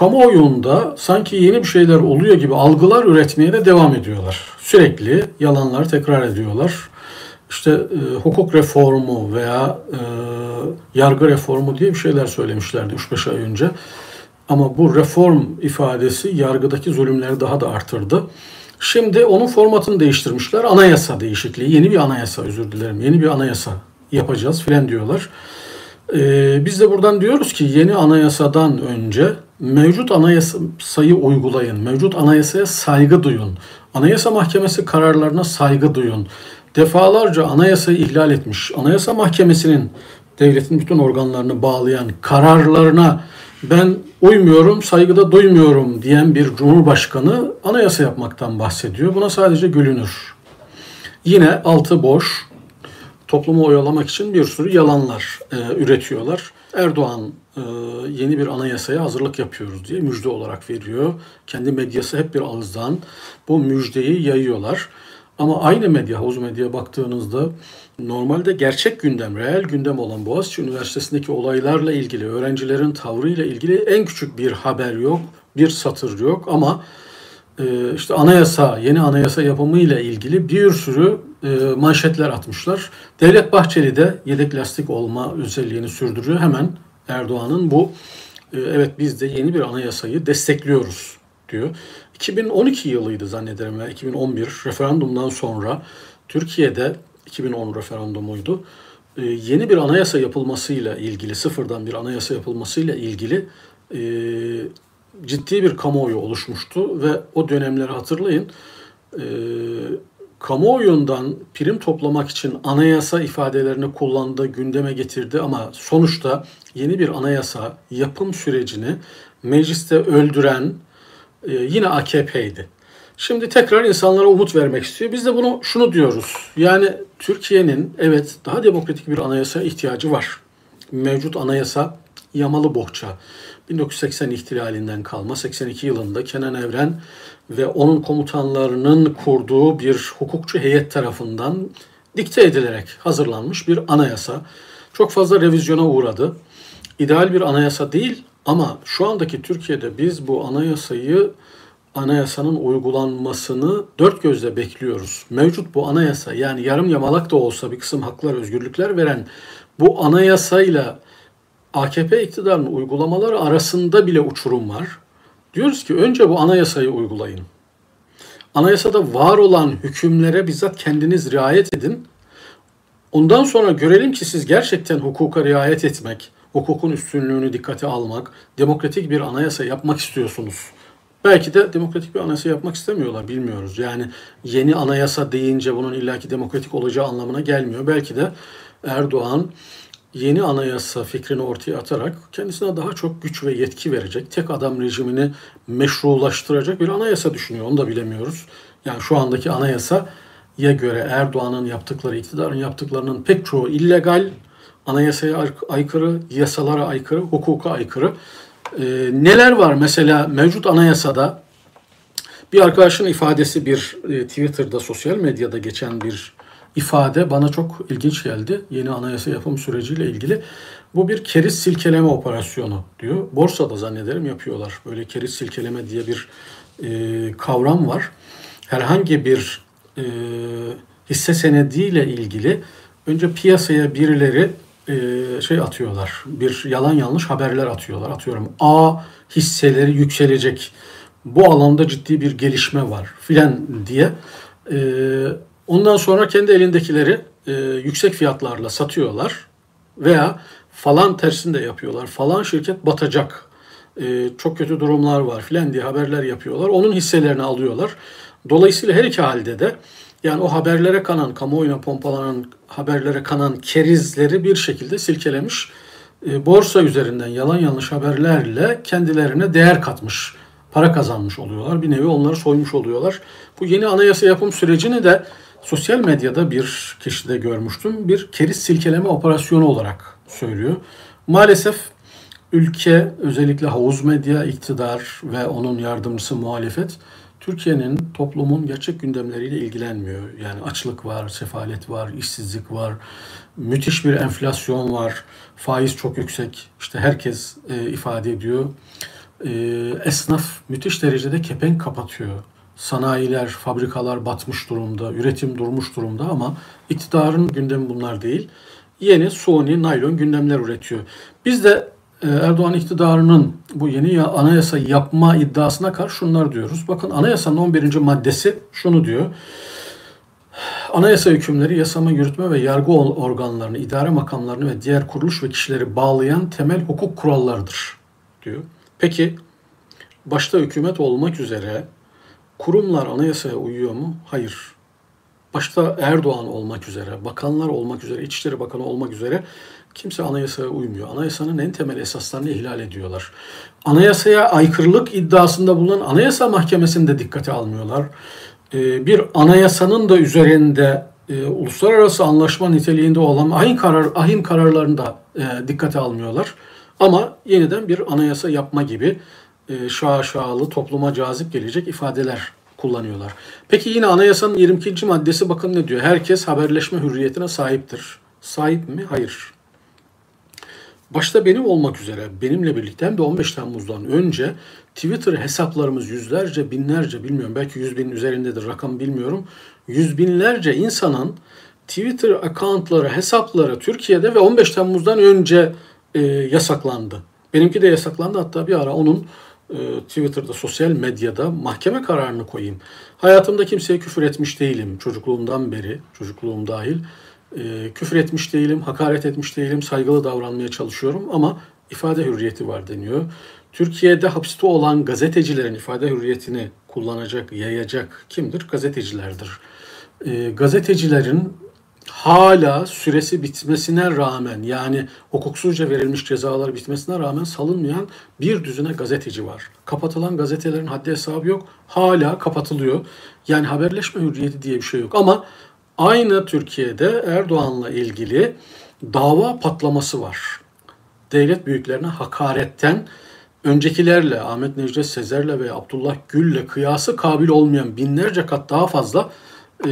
kamuoyunda sanki yeni bir şeyler oluyor gibi algılar üretmeye de devam ediyorlar. Sürekli yalanlar tekrar ediyorlar. İşte e, hukuk reformu veya e, yargı reformu diye bir şeyler söylemişlerdi 3-5 ay önce. Ama bu reform ifadesi yargıdaki zulümleri daha da artırdı. Şimdi onun formatını değiştirmişler. Anayasa değişikliği, yeni bir anayasa özür dilerim, yeni bir anayasa yapacağız filan diyorlar. Ee, biz de buradan diyoruz ki yeni anayasadan önce mevcut anayasayı uygulayın, mevcut anayasaya saygı duyun, anayasa mahkemesi kararlarına saygı duyun. Defalarca anayasayı ihlal etmiş, anayasa mahkemesinin devletin bütün organlarını bağlayan kararlarına ben uymuyorum, saygıda duymuyorum diyen bir cumhurbaşkanı anayasa yapmaktan bahsediyor. Buna sadece gülünür. Yine altı boş, toplumu oyalamak için bir sürü yalanlar e, üretiyorlar. Erdoğan e, yeni bir anayasaya hazırlık yapıyoruz diye müjde olarak veriyor. Kendi medyası hep bir ağızdan bu müjdeyi yayıyorlar. Ama aynı medya, havuz medyaya baktığınızda normalde gerçek gündem, reel gündem olan Boğaziçi Üniversitesi'ndeki olaylarla ilgili, öğrencilerin tavrıyla ilgili en küçük bir haber yok, bir satır yok ama e, işte anayasa, yeni anayasa yapımıyla ilgili bir sürü e, manşetler atmışlar. Devlet Bahçeli de yedek lastik olma özelliğini sürdürüyor. Hemen Erdoğan'ın bu e, evet biz de yeni bir anayasayı destekliyoruz diyor. 2012 yılıydı zannederim veya 2011 referandumdan sonra Türkiye'de 2010 referandumuydu. E, yeni bir anayasa yapılmasıyla ilgili, sıfırdan bir anayasa yapılmasıyla ilgili ciddi bir kamuoyu oluşmuştu ve o dönemleri hatırlayın. E, kamuoyundan prim toplamak için anayasa ifadelerini kullandı, gündeme getirdi ama sonuçta yeni bir anayasa yapım sürecini mecliste öldüren e, yine AKP'ydi. Şimdi tekrar insanlara umut vermek istiyor. Biz de bunu şunu diyoruz. Yani Türkiye'nin evet daha demokratik bir anayasa ihtiyacı var. Mevcut anayasa yamalı bohça. 1980 ihtilalinden kalma 82 yılında Kenan Evren ve onun komutanlarının kurduğu bir hukukçu heyet tarafından dikte edilerek hazırlanmış bir anayasa. Çok fazla revizyona uğradı. İdeal bir anayasa değil ama şu andaki Türkiye'de biz bu anayasayı anayasanın uygulanmasını dört gözle bekliyoruz. Mevcut bu anayasa yani yarım yamalak da olsa bir kısım haklar, özgürlükler veren bu anayasayla AKP iktidarının uygulamaları arasında bile uçurum var. Diyoruz ki önce bu anayasayı uygulayın. Anayasada var olan hükümlere bizzat kendiniz riayet edin. Ondan sonra görelim ki siz gerçekten hukuka riayet etmek, hukukun üstünlüğünü dikkate almak, demokratik bir anayasa yapmak istiyorsunuz. Belki de demokratik bir anayasa yapmak istemiyorlar, bilmiyoruz. Yani yeni anayasa deyince bunun illaki demokratik olacağı anlamına gelmiyor. Belki de Erdoğan yeni anayasa fikrini ortaya atarak kendisine daha çok güç ve yetki verecek, tek adam rejimini meşrulaştıracak bir anayasa düşünüyor. Onu da bilemiyoruz. Yani şu andaki anayasaya göre Erdoğan'ın yaptıkları, iktidarın yaptıklarının pek çoğu illegal, anayasaya aykırı, yasalara aykırı, hukuka aykırı. Ee, neler var mesela mevcut anayasada bir arkadaşın ifadesi bir e, Twitter'da, sosyal medyada geçen bir ifade bana çok ilginç geldi. Yeni anayasa yapım süreciyle ilgili. Bu bir keriz silkeleme operasyonu diyor. Borsada zannederim yapıyorlar. Böyle keriz silkeleme diye bir e, kavram var. Herhangi bir e, hisse senediyle ilgili önce piyasaya birileri e, şey atıyorlar. Bir yalan yanlış haberler atıyorlar. Atıyorum A hisseleri yükselecek. Bu alanda ciddi bir gelişme var filan diye. E, ondan sonra kendi elindekileri e, yüksek fiyatlarla satıyorlar. Veya falan tersinde yapıyorlar. Falan şirket batacak. E, çok kötü durumlar var filan diye haberler yapıyorlar. Onun hisselerini alıyorlar. Dolayısıyla her iki halde de yani o haberlere kanan, kamuoyuna pompalanan haberlere kanan kerizleri bir şekilde silkelemiş. E, borsa üzerinden yalan yanlış haberlerle kendilerine değer katmış, para kazanmış oluyorlar. Bir nevi onları soymuş oluyorlar. Bu yeni anayasa yapım sürecini de sosyal medyada bir kişide görmüştüm. Bir keriz silkeleme operasyonu olarak söylüyor. Maalesef ülke özellikle havuz medya, iktidar ve onun yardımcısı muhalefet Türkiye'nin toplumun gerçek gündemleriyle ilgilenmiyor. Yani açlık var, sefalet var, işsizlik var, müthiş bir enflasyon var, faiz çok yüksek. İşte herkes e, ifade ediyor. e, esnaf müthiş derecede kepenk kapatıyor. Sanayiler, fabrikalar batmış durumda, üretim durmuş durumda ama iktidarın gündemi bunlar değil. Yeni suni, naylon gündemler üretiyor. Biz de e, Erdoğan iktidarının bu yeni anayasa yapma iddiasına karşı şunlar diyoruz. Bakın anayasanın 11. maddesi şunu diyor. Anayasa hükümleri yasama, yürütme ve yargı organlarını, idare makamlarını ve diğer kuruluş ve kişileri bağlayan temel hukuk kurallarıdır diyor. Peki başta hükümet olmak üzere kurumlar anayasaya uyuyor mu? Hayır. Başta Erdoğan olmak üzere, bakanlar olmak üzere, İçişleri Bakanı olmak üzere kimse anayasaya uymuyor. Anayasanın en temel esaslarını ihlal ediyorlar. Anayasaya aykırılık iddiasında bulunan Anayasa Mahkemesi'ni de dikkate almıyorlar. Ee, bir anayasanın da üzerinde e, uluslararası anlaşma niteliğinde olan ahim, karar, ahim kararlarını da e, dikkate almıyorlar. Ama yeniden bir anayasa yapma gibi e, şaşalı, topluma cazip gelecek ifadeler kullanıyorlar. Peki yine anayasanın 22. maddesi bakın ne diyor? Herkes haberleşme hürriyetine sahiptir. Sahip mi? Hayır. Başta benim olmak üzere benimle birlikte hem de 15 Temmuz'dan önce Twitter hesaplarımız yüzlerce, binlerce bilmiyorum belki yüz bin üzerindedir rakam bilmiyorum. Yüz binlerce insanın Twitter accountları, hesapları Türkiye'de ve 15 Temmuz'dan önce e, yasaklandı. Benimki de yasaklandı hatta bir ara onun Twitter'da, sosyal medyada mahkeme kararını koyayım. Hayatımda kimseye küfür etmiş değilim çocukluğumdan beri, çocukluğum dahil. E, küfür etmiş değilim, hakaret etmiş değilim, saygılı davranmaya çalışıyorum ama ifade hürriyeti var deniyor. Türkiye'de hapiste olan gazetecilerin ifade hürriyetini kullanacak, yayacak kimdir? Gazetecilerdir. E, gazetecilerin hala süresi bitmesine rağmen yani hukuksuzca verilmiş cezalar bitmesine rağmen salınmayan bir düzine gazeteci var. Kapatılan gazetelerin haddi hesabı yok. Hala kapatılıyor. Yani haberleşme hürriyeti diye bir şey yok. Ama aynı Türkiye'de Erdoğan'la ilgili dava patlaması var. Devlet büyüklerine hakaretten öncekilerle Ahmet Necdet Sezer'le ve Abdullah Gül'le kıyası kabil olmayan binlerce kat daha fazla e,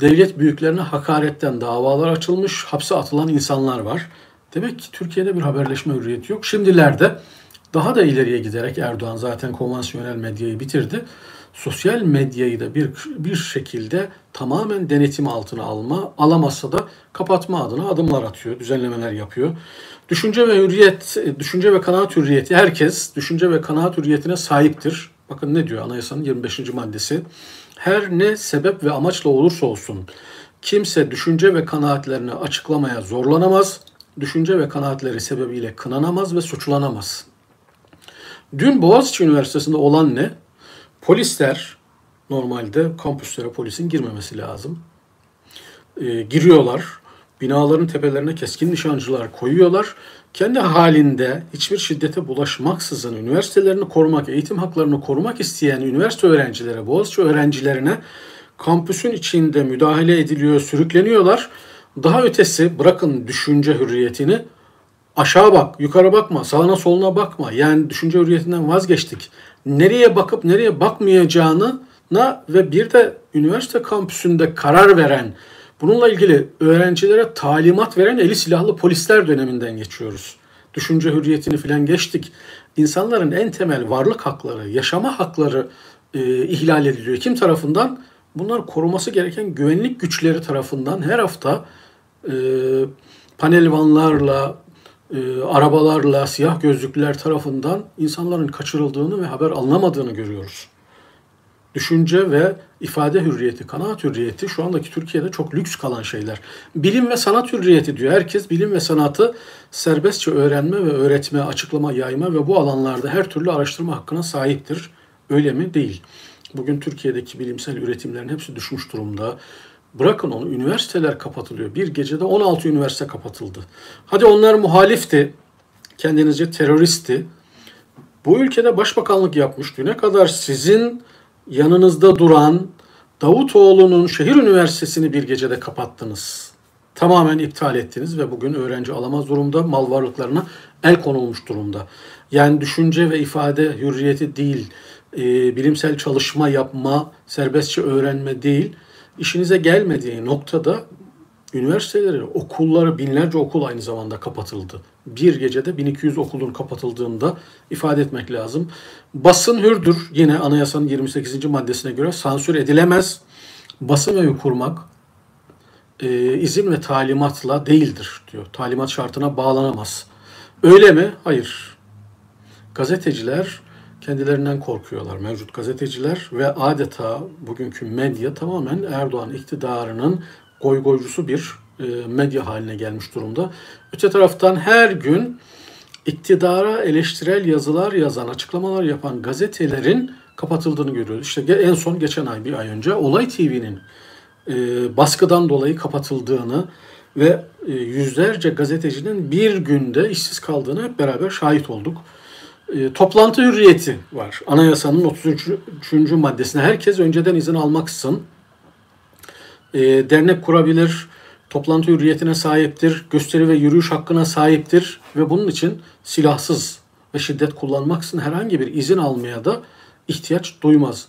devlet büyüklerine hakaretten davalar açılmış, hapse atılan insanlar var. Demek ki Türkiye'de bir haberleşme hürriyeti yok. Şimdilerde daha da ileriye giderek Erdoğan zaten konvansiyonel medyayı bitirdi. Sosyal medyayı da bir, bir şekilde tamamen denetim altına alma, alamazsa da kapatma adına adımlar atıyor, düzenlemeler yapıyor. Düşünce ve hürriyet, düşünce ve kanaat hürriyeti herkes düşünce ve kanaat hürriyetine sahiptir. Bakın ne diyor anayasanın 25. maddesi. Her ne sebep ve amaçla olursa olsun kimse düşünce ve kanaatlerini açıklamaya zorlanamaz, düşünce ve kanaatleri sebebiyle kınanamaz ve suçlanamaz. Dün Boğaziçi Üniversitesi'nde olan ne? Polisler normalde kampüslere polisin girmemesi lazım. E, giriyorlar. Binaların tepelerine keskin nişancılar koyuyorlar. Kendi halinde hiçbir şiddete bulaşmaksızın üniversitelerini korumak, eğitim haklarını korumak isteyen üniversite öğrencilere, Boğaziçi öğrencilerine kampüsün içinde müdahale ediliyor, sürükleniyorlar. Daha ötesi bırakın düşünce hürriyetini aşağı bak, yukarı bakma, sağına soluna bakma. Yani düşünce hürriyetinden vazgeçtik. Nereye bakıp nereye bakmayacağını ve bir de üniversite kampüsünde karar veren Bununla ilgili öğrencilere talimat veren eli silahlı polisler döneminden geçiyoruz. Düşünce hürriyetini filan geçtik. İnsanların en temel varlık hakları, yaşama hakları e, ihlal ediliyor. Kim tarafından? Bunlar koruması gereken güvenlik güçleri tarafından her hafta e, panel vanlarla, e, arabalarla, siyah gözlükler tarafından insanların kaçırıldığını ve haber alınamadığını görüyoruz düşünce ve ifade hürriyeti, kanaat hürriyeti şu andaki Türkiye'de çok lüks kalan şeyler. Bilim ve sanat hürriyeti diyor. Herkes bilim ve sanatı serbestçe öğrenme ve öğretme, açıklama, yayma ve bu alanlarda her türlü araştırma hakkına sahiptir. Öyle mi? Değil. Bugün Türkiye'deki bilimsel üretimlerin hepsi düşmüş durumda. Bırakın onu üniversiteler kapatılıyor. Bir gecede 16 üniversite kapatıldı. Hadi onlar muhalifti, kendinizce teröristti. Bu ülkede başbakanlık yapmış. Düne kadar sizin yanınızda duran Davutoğlu'nun şehir üniversitesini bir gecede kapattınız. Tamamen iptal ettiniz ve bugün öğrenci alamaz durumda, mal varlıklarına el konulmuş durumda. Yani düşünce ve ifade hürriyeti değil, e, bilimsel çalışma yapma, serbestçe öğrenme değil, işinize gelmediği noktada üniversiteleri, okulları, binlerce okul aynı zamanda kapatıldı. Bir gecede 1200 okulun kapatıldığında ifade etmek lazım. Basın hürdür. Yine anayasanın 28. maddesine göre sansür edilemez. Basın evi kurmak e, izin ve talimatla değildir diyor. Talimat şartına bağlanamaz. Öyle mi? Hayır. Gazeteciler kendilerinden korkuyorlar. Mevcut gazeteciler ve adeta bugünkü medya tamamen Erdoğan iktidarının goygoycusu bir e, medya haline gelmiş durumda. Öte taraftan her gün iktidara eleştirel yazılar yazan, açıklamalar yapan gazetelerin kapatıldığını görüyoruz. İşte en son geçen ay, bir ay önce Olay TV'nin e, baskıdan dolayı kapatıldığını ve e, yüzlerce gazetecinin bir günde işsiz kaldığını hep beraber şahit olduk. Toplantı hürriyeti var. Anayasanın 33. maddesine herkes önceden izin almaksızın e, dernek kurabilir, toplantı hürriyetine sahiptir, gösteri ve yürüyüş hakkına sahiptir ve bunun için silahsız ve şiddet kullanmaksızın herhangi bir izin almaya da ihtiyaç duymaz.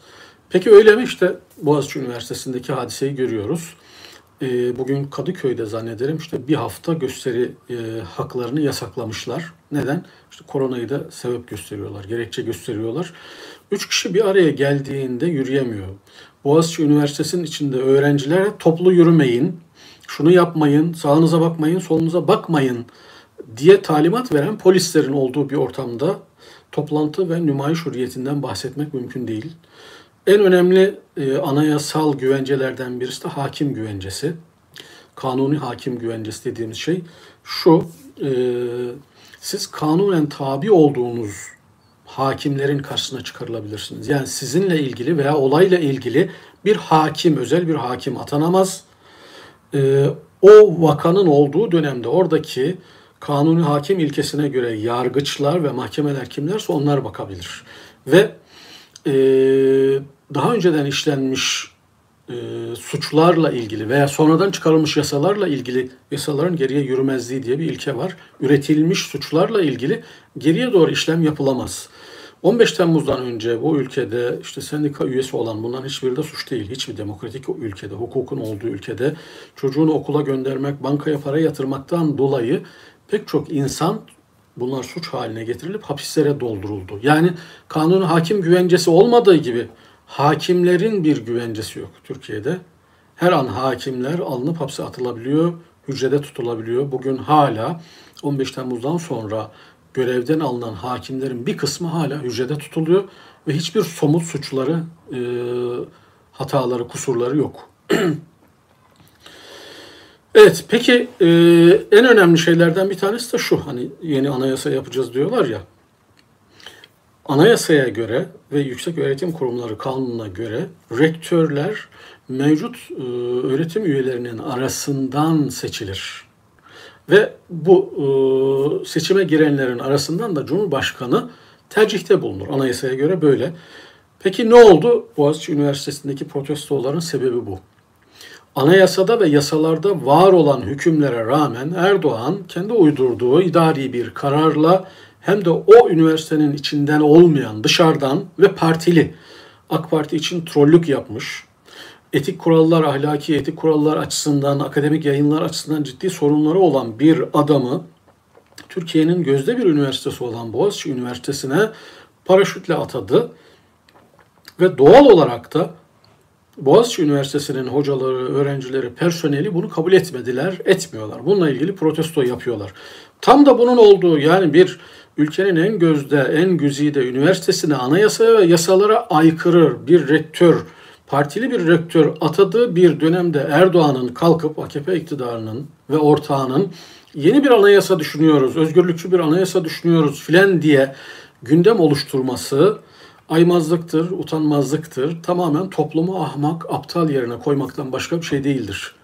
Peki öyle mi? İşte Boğaziçi Üniversitesi'ndeki hadiseyi görüyoruz. E, bugün Kadıköy'de zannederim işte bir hafta gösteri e, haklarını yasaklamışlar. Neden? İşte koronayı da sebep gösteriyorlar, gerekçe gösteriyorlar. Üç kişi bir araya geldiğinde yürüyemiyor. Boğaziçi Üniversitesi'nin içinde öğrencilere toplu yürümeyin, şunu yapmayın, sağınıza bakmayın, solunuza bakmayın diye talimat veren polislerin olduğu bir ortamda toplantı ve nümayiş hürriyetinden bahsetmek mümkün değil. En önemli e, anayasal güvencelerden birisi de hakim güvencesi. Kanuni hakim güvencesi dediğimiz şey şu, e, siz kanunen tabi olduğunuz hakimlerin karşısına çıkarılabilirsiniz. Yani sizinle ilgili veya olayla ilgili bir hakim, özel bir hakim atanamaz. E, o vakanın olduğu dönemde oradaki kanuni hakim ilkesine göre yargıçlar ve mahkemeler kimlerse onlar bakabilir. Ve e, daha önceden işlenmiş e, suçlarla ilgili veya sonradan çıkarılmış yasalarla ilgili yasaların geriye yürümezliği diye bir ilke var. Üretilmiş suçlarla ilgili geriye doğru işlem yapılamaz. 15 Temmuz'dan önce bu ülkede işte sendika üyesi olan bunların hiçbiri de suç değil. Hiçbir demokratik ülkede, hukukun olduğu ülkede çocuğunu okula göndermek, bankaya para yatırmaktan dolayı pek çok insan bunlar suç haline getirilip hapislere dolduruldu. Yani kanun hakim güvencesi olmadığı gibi hakimlerin bir güvencesi yok Türkiye'de. Her an hakimler alınıp hapse atılabiliyor, hücrede tutulabiliyor. Bugün hala 15 Temmuz'dan sonra görevden alınan hakimlerin bir kısmı hala hücrede tutuluyor ve hiçbir somut suçları, e, hataları, kusurları yok. evet, peki e, en önemli şeylerden bir tanesi de şu, hani yeni anayasa yapacağız diyorlar ya. Anayasaya göre ve Yüksek Öğretim Kurumları Kanunu'na göre rektörler mevcut e, öğretim üyelerinin arasından seçilir. Ve bu e, seçime girenlerin arasından da Cumhurbaşkanı tercihte bulunur. Anayasaya göre böyle. Peki ne oldu? Boğaziçi Üniversitesi'ndeki protestoların sebebi bu. Anayasada ve yasalarda var olan hükümlere rağmen Erdoğan kendi uydurduğu idari bir kararla hem de o üniversitenin içinden olmayan dışarıdan ve partili AK Parti için trollük yapmış. Etik kurallar, ahlaki etik kurallar açısından, akademik yayınlar açısından ciddi sorunları olan bir adamı Türkiye'nin gözde bir üniversitesi olan Boğaziçi Üniversitesi'ne paraşütle atadı. Ve doğal olarak da Boğaziçi Üniversitesi'nin hocaları, öğrencileri, personeli bunu kabul etmediler, etmiyorlar. Bununla ilgili protesto yapıyorlar. Tam da bunun olduğu yani bir ülkenin en gözde, en güzide üniversitesine anayasaya ve yasalara aykırı bir rektör, partili bir rektör atadığı bir dönemde Erdoğan'ın kalkıp AKP iktidarının ve ortağının yeni bir anayasa düşünüyoruz, özgürlükçü bir anayasa düşünüyoruz filan diye gündem oluşturması aymazlıktır, utanmazlıktır. Tamamen toplumu ahmak, aptal yerine koymaktan başka bir şey değildir.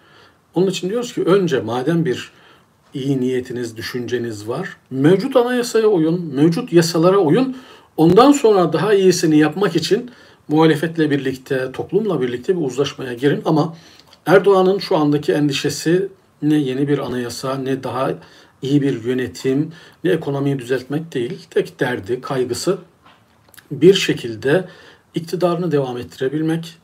Onun için diyoruz ki önce madem bir iyi niyetiniz, düşünceniz var. Mevcut anayasaya uyun, mevcut yasalara uyun. Ondan sonra daha iyisini yapmak için muhalefetle birlikte, toplumla birlikte bir uzlaşmaya girin. Ama Erdoğan'ın şu andaki endişesi ne yeni bir anayasa, ne daha iyi bir yönetim, ne ekonomiyi düzeltmek değil. Tek derdi, kaygısı bir şekilde iktidarını devam ettirebilmek,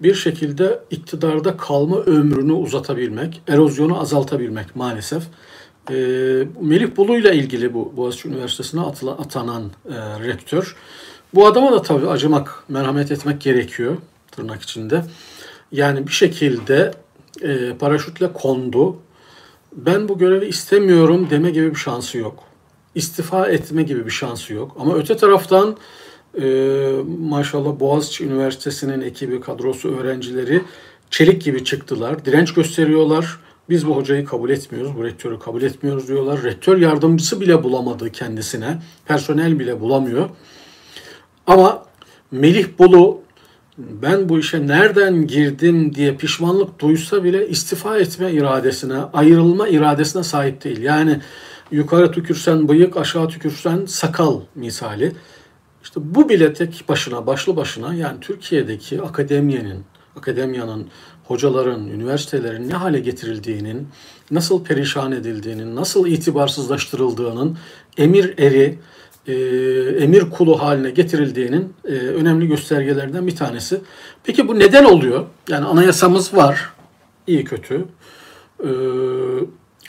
bir şekilde iktidarda kalma ömrünü uzatabilmek, erozyonu azaltabilmek maalesef. E, Melih Bulu ile ilgili bu Boğaziçi Üniversitesi'ne atanan e, rektör. Bu adama da tabii acımak, merhamet etmek gerekiyor tırnak içinde. Yani bir şekilde e, paraşütle kondu. Ben bu görevi istemiyorum deme gibi bir şansı yok. İstifa etme gibi bir şansı yok. Ama öte taraftan e, maşallah Boğaziçi Üniversitesi'nin ekibi, kadrosu, öğrencileri çelik gibi çıktılar. Direnç gösteriyorlar. Biz bu hocayı kabul etmiyoruz, bu rektörü kabul etmiyoruz diyorlar. Rektör yardımcısı bile bulamadı kendisine. Personel bile bulamıyor. Ama Melih Bulu ben bu işe nereden girdim diye pişmanlık duysa bile istifa etme iradesine, ayrılma iradesine sahip değil. Yani yukarı tükürsen bıyık, aşağı tükürsen sakal misali. İşte bu bile tek başına, başlı başına yani Türkiye'deki akademiyenin, akademiyanın, hocaların, üniversitelerin ne hale getirildiğinin, nasıl perişan edildiğinin, nasıl itibarsızlaştırıldığının emir eri, e, emir kulu haline getirildiğinin e, önemli göstergelerinden bir tanesi. Peki bu neden oluyor? Yani anayasamız var, iyi kötü. E,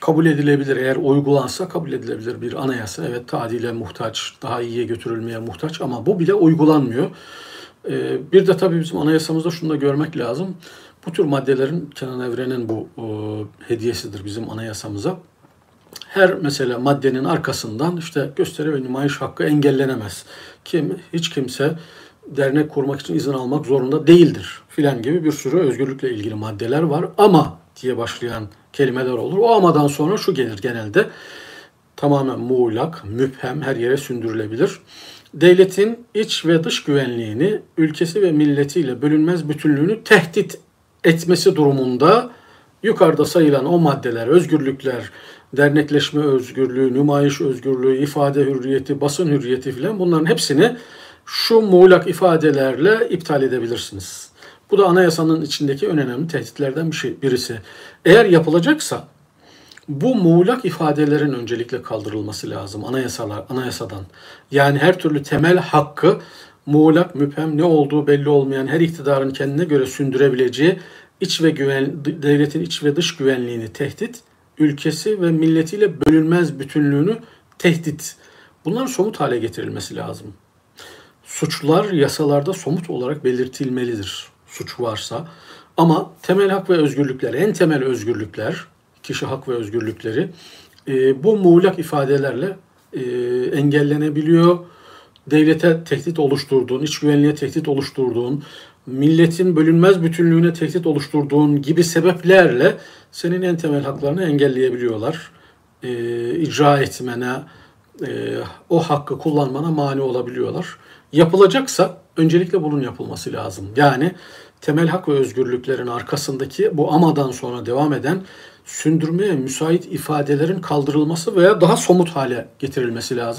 kabul edilebilir eğer uygulansa kabul edilebilir bir anayasa. Evet tadile muhtaç, daha iyiye götürülmeye muhtaç ama bu bile uygulanmıyor. E, bir de tabii bizim anayasamızda şunu da görmek lazım. Bu tür maddelerin Kenan Evren'in bu e, hediyesidir bizim anayasamıza her mesela maddenin arkasından işte gösteri ve nümayiş hakkı engellenemez. Kim hiç kimse dernek kurmak için izin almak zorunda değildir filan gibi bir sürü özgürlükle ilgili maddeler var ama diye başlayan kelimeler olur. O amadan sonra şu gelir genelde tamamen muğlak, müphem, her yere sündürülebilir. Devletin iç ve dış güvenliğini, ülkesi ve milletiyle bölünmez bütünlüğünü tehdit etmesi durumunda yukarıda sayılan o maddeler, özgürlükler, dernekleşme özgürlüğü, nümayiş özgürlüğü, ifade hürriyeti, basın hürriyeti filan bunların hepsini şu muğlak ifadelerle iptal edebilirsiniz. Bu da anayasanın içindeki en önemli tehditlerden bir şey, birisi. Eğer yapılacaksa bu muğlak ifadelerin öncelikle kaldırılması lazım anayasalar, anayasadan. Yani her türlü temel hakkı muğlak, müphem ne olduğu belli olmayan her iktidarın kendine göre sündürebileceği iç ve güven, devletin iç ve dış güvenliğini tehdit ülkesi ve milletiyle bölünmez bütünlüğünü tehdit. Bunların somut hale getirilmesi lazım. Suçlar yasalarda somut olarak belirtilmelidir suç varsa. Ama temel hak ve özgürlükler, en temel özgürlükler, kişi hak ve özgürlükleri e, bu muğlak ifadelerle e, engellenebiliyor. Devlete tehdit oluşturduğun, iç güvenliğe tehdit oluşturduğun, milletin bölünmez bütünlüğüne tehdit oluşturduğun gibi sebeplerle senin en temel haklarını engelleyebiliyorlar. E, icra etmene, e, o hakkı kullanmana mani olabiliyorlar. Yapılacaksa öncelikle bunun yapılması lazım. Yani temel hak ve özgürlüklerin arkasındaki bu amadan sonra devam eden sündürmeye müsait ifadelerin kaldırılması veya daha somut hale getirilmesi lazım.